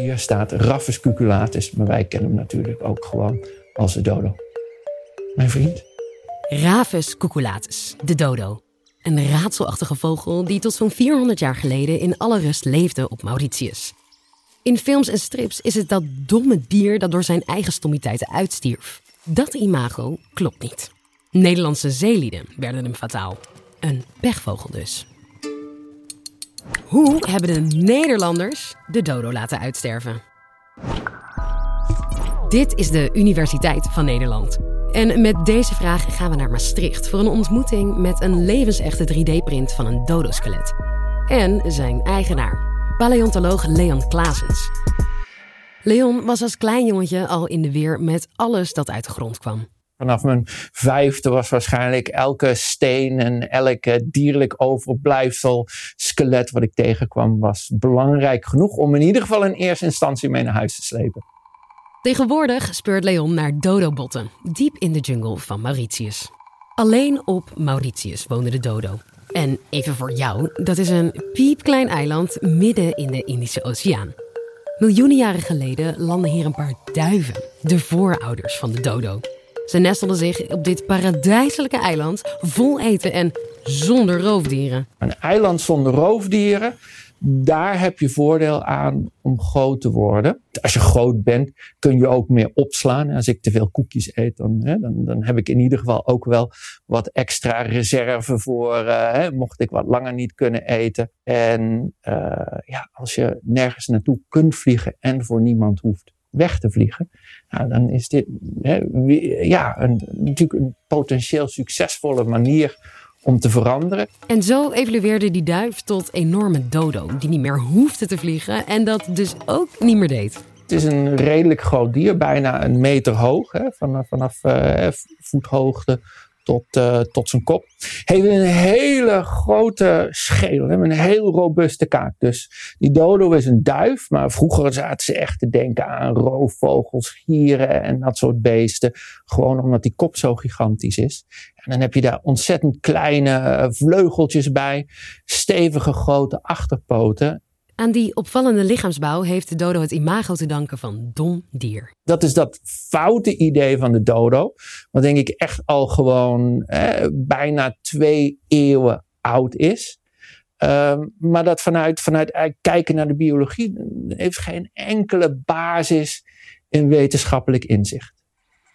Hier staat Raphus cuculatus, maar wij kennen hem natuurlijk ook gewoon als de dodo. Mijn vriend. Raphus cuculatus, de dodo. Een raadselachtige vogel die tot zo'n 400 jaar geleden in alle rust leefde op Mauritius. In films en strips is het dat domme dier dat door zijn eigen stommiteiten uitstierf. Dat imago klopt niet. Nederlandse zeelieden werden hem fataal. Een pechvogel dus. Hoe hebben de Nederlanders de dodo laten uitsterven? Dit is de Universiteit van Nederland. En met deze vraag gaan we naar Maastricht voor een ontmoeting met een levensechte 3D-print van een dodoskelet. En zijn eigenaar, paleontoloog Leon Klaasens. Leon was als klein jongetje al in de weer met alles dat uit de grond kwam. Vanaf mijn vijfde was waarschijnlijk elke steen en elke dierlijk overblijfsel, skelet wat ik tegenkwam, was belangrijk genoeg om in ieder geval in eerste instantie mee naar huis te slepen. Tegenwoordig speurt Leon naar dodobotten, diep in de jungle van Mauritius. Alleen op Mauritius woonde de dodo. En even voor jou, dat is een piepklein eiland midden in de Indische Oceaan. Miljoenen jaren geleden landden hier een paar duiven, de voorouders van de dodo. Ze nestelden zich op dit paradijselijke eiland vol eten en zonder roofdieren. Een eiland zonder roofdieren, daar heb je voordeel aan om groot te worden. Als je groot bent, kun je ook meer opslaan. Als ik te veel koekjes eet, dan, hè, dan, dan heb ik in ieder geval ook wel wat extra reserve voor, uh, hè, mocht ik wat langer niet kunnen eten. En uh, ja, als je nergens naartoe kunt vliegen en voor niemand hoeft weg te vliegen, nou, dan is dit hè, ja, een, natuurlijk een potentieel succesvolle manier om te veranderen. En zo evolueerde die duif tot enorme dodo, die niet meer hoefde te vliegen en dat dus ook niet meer deed. Het is een redelijk groot dier, bijna een meter hoog, hè, vanaf, vanaf uh, voethoogte tot, uh, tot zijn kop. Heeft een hele grote schedel, een heel robuuste kaak. Dus die dodo is een duif, maar vroeger zaten ze echt te denken aan roofvogels, gieren en dat soort beesten. Gewoon omdat die kop zo gigantisch is. En dan heb je daar ontzettend kleine vleugeltjes bij, stevige grote achterpoten. Aan die opvallende lichaamsbouw heeft de dodo het imago te danken van dom dier. Dat is dat foute idee van de dodo, wat denk ik echt al gewoon eh, bijna twee eeuwen oud is. Um, maar dat vanuit, vanuit kijken naar de biologie heeft geen enkele basis in wetenschappelijk inzicht.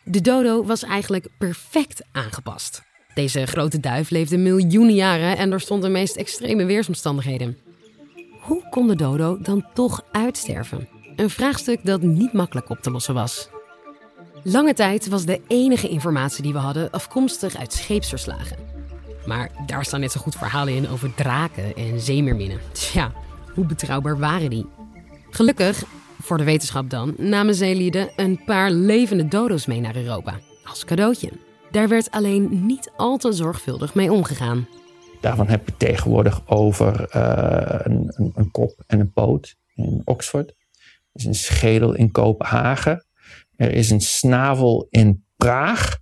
De dodo was eigenlijk perfect aangepast. Deze grote duif leefde miljoenen jaren en er stonden de meest extreme weersomstandigheden. Hoe kon de dodo dan toch uitsterven? Een vraagstuk dat niet makkelijk op te lossen was. Lange tijd was de enige informatie die we hadden afkomstig uit scheepsverslagen. Maar daar staan net zo goed verhalen in over draken en zeemeerminnen. Dus ja, hoe betrouwbaar waren die? Gelukkig, voor de wetenschap dan, namen zeelieden een paar levende dodo's mee naar Europa. Als cadeautje. Daar werd alleen niet al te zorgvuldig mee omgegaan. Daarvan heb je tegenwoordig over uh, een, een, kop en een poot in Oxford. Er is een schedel in Kopenhagen. Er is een snavel in Praag.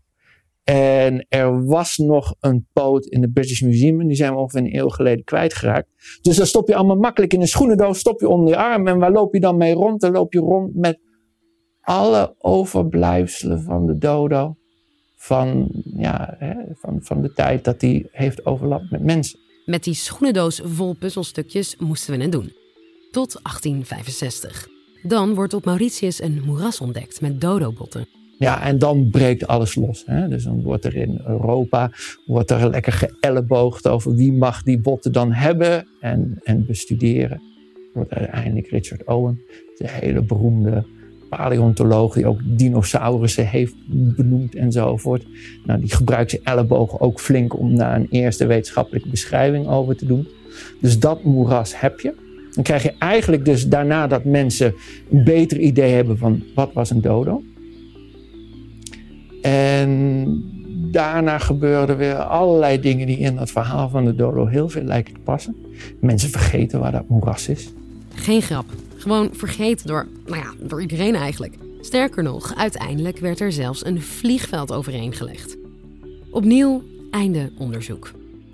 En er was nog een poot in het British Museum. Die zijn we ongeveer een eeuw geleden kwijtgeraakt. Dus dan stop je allemaal makkelijk in een schoenendoos. Stop je onder je arm. En waar loop je dan mee rond? Dan loop je rond met alle overblijfselen van de dodo van, ja, hè, van, van de tijd dat hij heeft overlapt met mensen. Met die schoenendoos vol puzzelstukjes moesten we het doen. Tot 1865. Dan wordt op Mauritius een moeras ontdekt met dodobotten. Ja, en dan breekt alles los. Hè? Dus dan wordt er in Europa wordt er lekker geëlleboogd over wie mag die botten dan hebben en, en bestuderen. Wordt uiteindelijk Richard Owen, de hele beroemde paleontoloog die ook dinosaurussen heeft benoemd enzovoort. Nou, die gebruikt zijn ellebogen ook flink om daar een eerste wetenschappelijke beschrijving over te doen. Dus dat moeras heb je. Dan krijg je eigenlijk dus daarna dat mensen een beter idee hebben van wat was een dodo. En daarna gebeurden weer allerlei dingen die in dat verhaal van de dodo heel veel lijken te passen. Mensen vergeten waar dat moeras is. Geen grap. Gewoon vergeten door, nou ja, door iedereen eigenlijk. Sterker nog, uiteindelijk werd er zelfs een vliegveld overheen gelegd. Opnieuw einde onderzoek.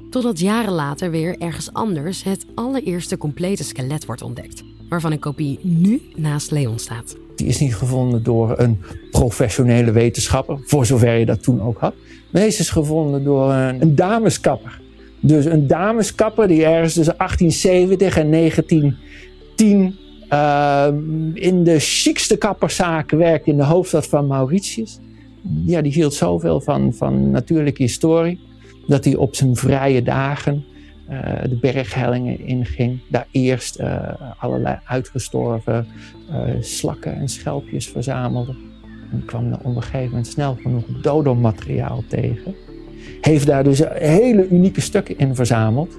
Totdat jaren later weer ergens anders het allereerste complete skelet wordt ontdekt. waarvan een kopie nu naast Leon staat. Die is niet gevonden door een professionele wetenschapper, voor zover je dat toen ook had. Deze is gevonden door een, een dameskapper. Dus een dameskapper die ergens tussen 1870 en 1910 uh, in de chicste kapperszaken werkte in de hoofdstad van Mauritius. Ja, die hield zoveel van, van natuurlijke historie dat hij op zijn vrije dagen uh, de berghellingen inging. Daar eerst uh, allerlei uitgestorven uh, slakken en schelpjes verzamelde. En kwam er op een gegeven moment snel genoeg dodo-materiaal tegen. Heeft daar dus hele unieke stukken in verzameld.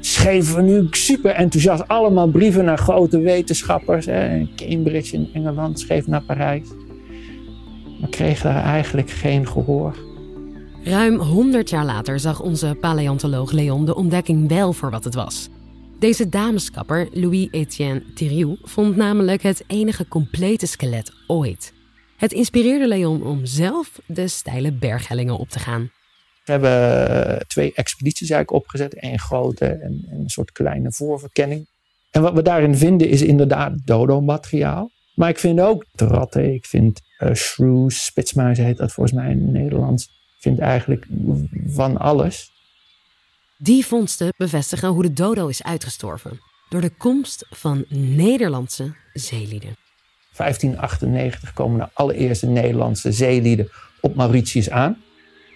Schreven nu super enthousiast allemaal brieven naar grote wetenschappers. Hè. Cambridge in Engeland schreef naar Parijs. Maar kreeg daar eigenlijk geen gehoor. Ruim 100 jaar later zag onze paleontoloog Leon de ontdekking wel voor wat het was. Deze dameskapper, Louis-Étienne Thiriou, vond namelijk het enige complete skelet ooit. Het inspireerde Leon om zelf de steile berghellingen op te gaan. We hebben twee expedities eigenlijk opgezet. Een grote en een soort kleine voorverkenning. En wat we daarin vinden is inderdaad dodo-materiaal. Maar ik vind ook ratten, ik vind uh, shrews, spitsmuizen heet dat volgens mij in het Nederlands. Ik vind eigenlijk van alles. Die vondsten bevestigen hoe de dodo is uitgestorven. Door de komst van Nederlandse zeelieden. 1598 komen de allereerste Nederlandse zeelieden op Mauritius aan.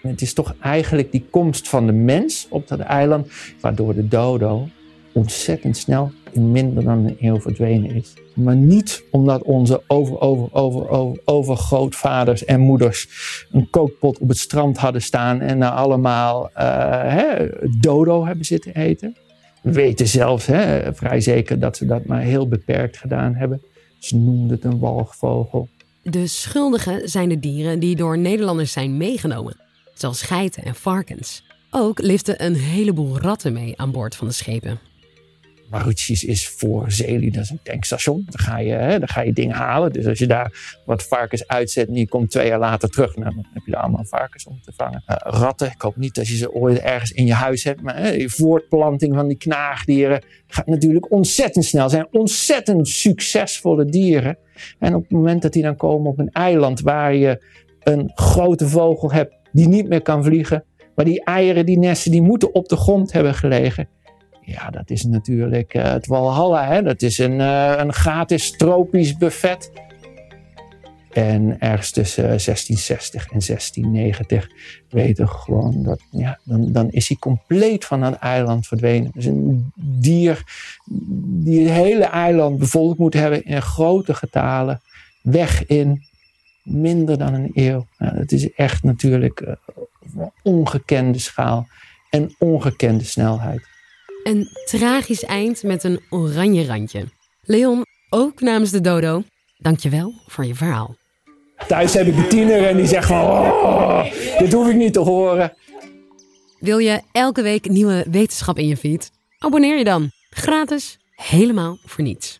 Het is toch eigenlijk die komst van de mens op dat eiland, waardoor de dodo ontzettend snel in minder dan een eeuw verdwenen is. Maar niet omdat onze over, over, over, over, overgrootvaders en moeders een kookpot op het strand hadden staan en er allemaal uh, hè, dodo hebben zitten eten. We weten zelfs hè, vrij zeker dat ze dat maar heel beperkt gedaan hebben. Ze noemden het een walgvogel. De schuldigen zijn de dieren die door Nederlanders zijn meegenomen, zoals geiten en varkens. Ook liften een heleboel ratten mee aan boord van de schepen. Mauritius is voor zeelieden, is een tankstation. Dan ga, je, hè, ga je dingen halen. Dus als je daar wat varkens uitzet en je komt twee jaar later terug, nou, dan heb je daar allemaal varkens om te vangen. Uh, ratten, ik hoop niet dat je ze ooit ergens in je huis hebt, maar hè, voortplanting van die knaagdieren gaat natuurlijk ontzettend snel. zijn ontzettend succesvolle dieren. En op het moment dat die dan komen op een eiland waar je een grote vogel hebt die niet meer kan vliegen, maar die eieren, die nesten, die moeten op de grond hebben gelegen. Ja, dat is natuurlijk uh, het Walhalla. Hè? Dat is een, uh, een gratis tropisch buffet. En ergens tussen 1660 en 1690 weten we gewoon dat, ja, dan, dan is hij compleet van het eiland verdwenen. Dus een dier die het hele eiland bevolkt moet hebben in grote getalen, weg in minder dan een eeuw. Nou, dat is echt natuurlijk uh, ongekende schaal en ongekende snelheid. Een tragisch eind met een oranje randje. Leon, ook namens de dodo, dankjewel voor je verhaal. Thuis heb ik een tiener en die zegt van, oh, dit hoef ik niet te horen. Wil je elke week nieuwe wetenschap in je feed? Abonneer je dan. Gratis, helemaal voor niets.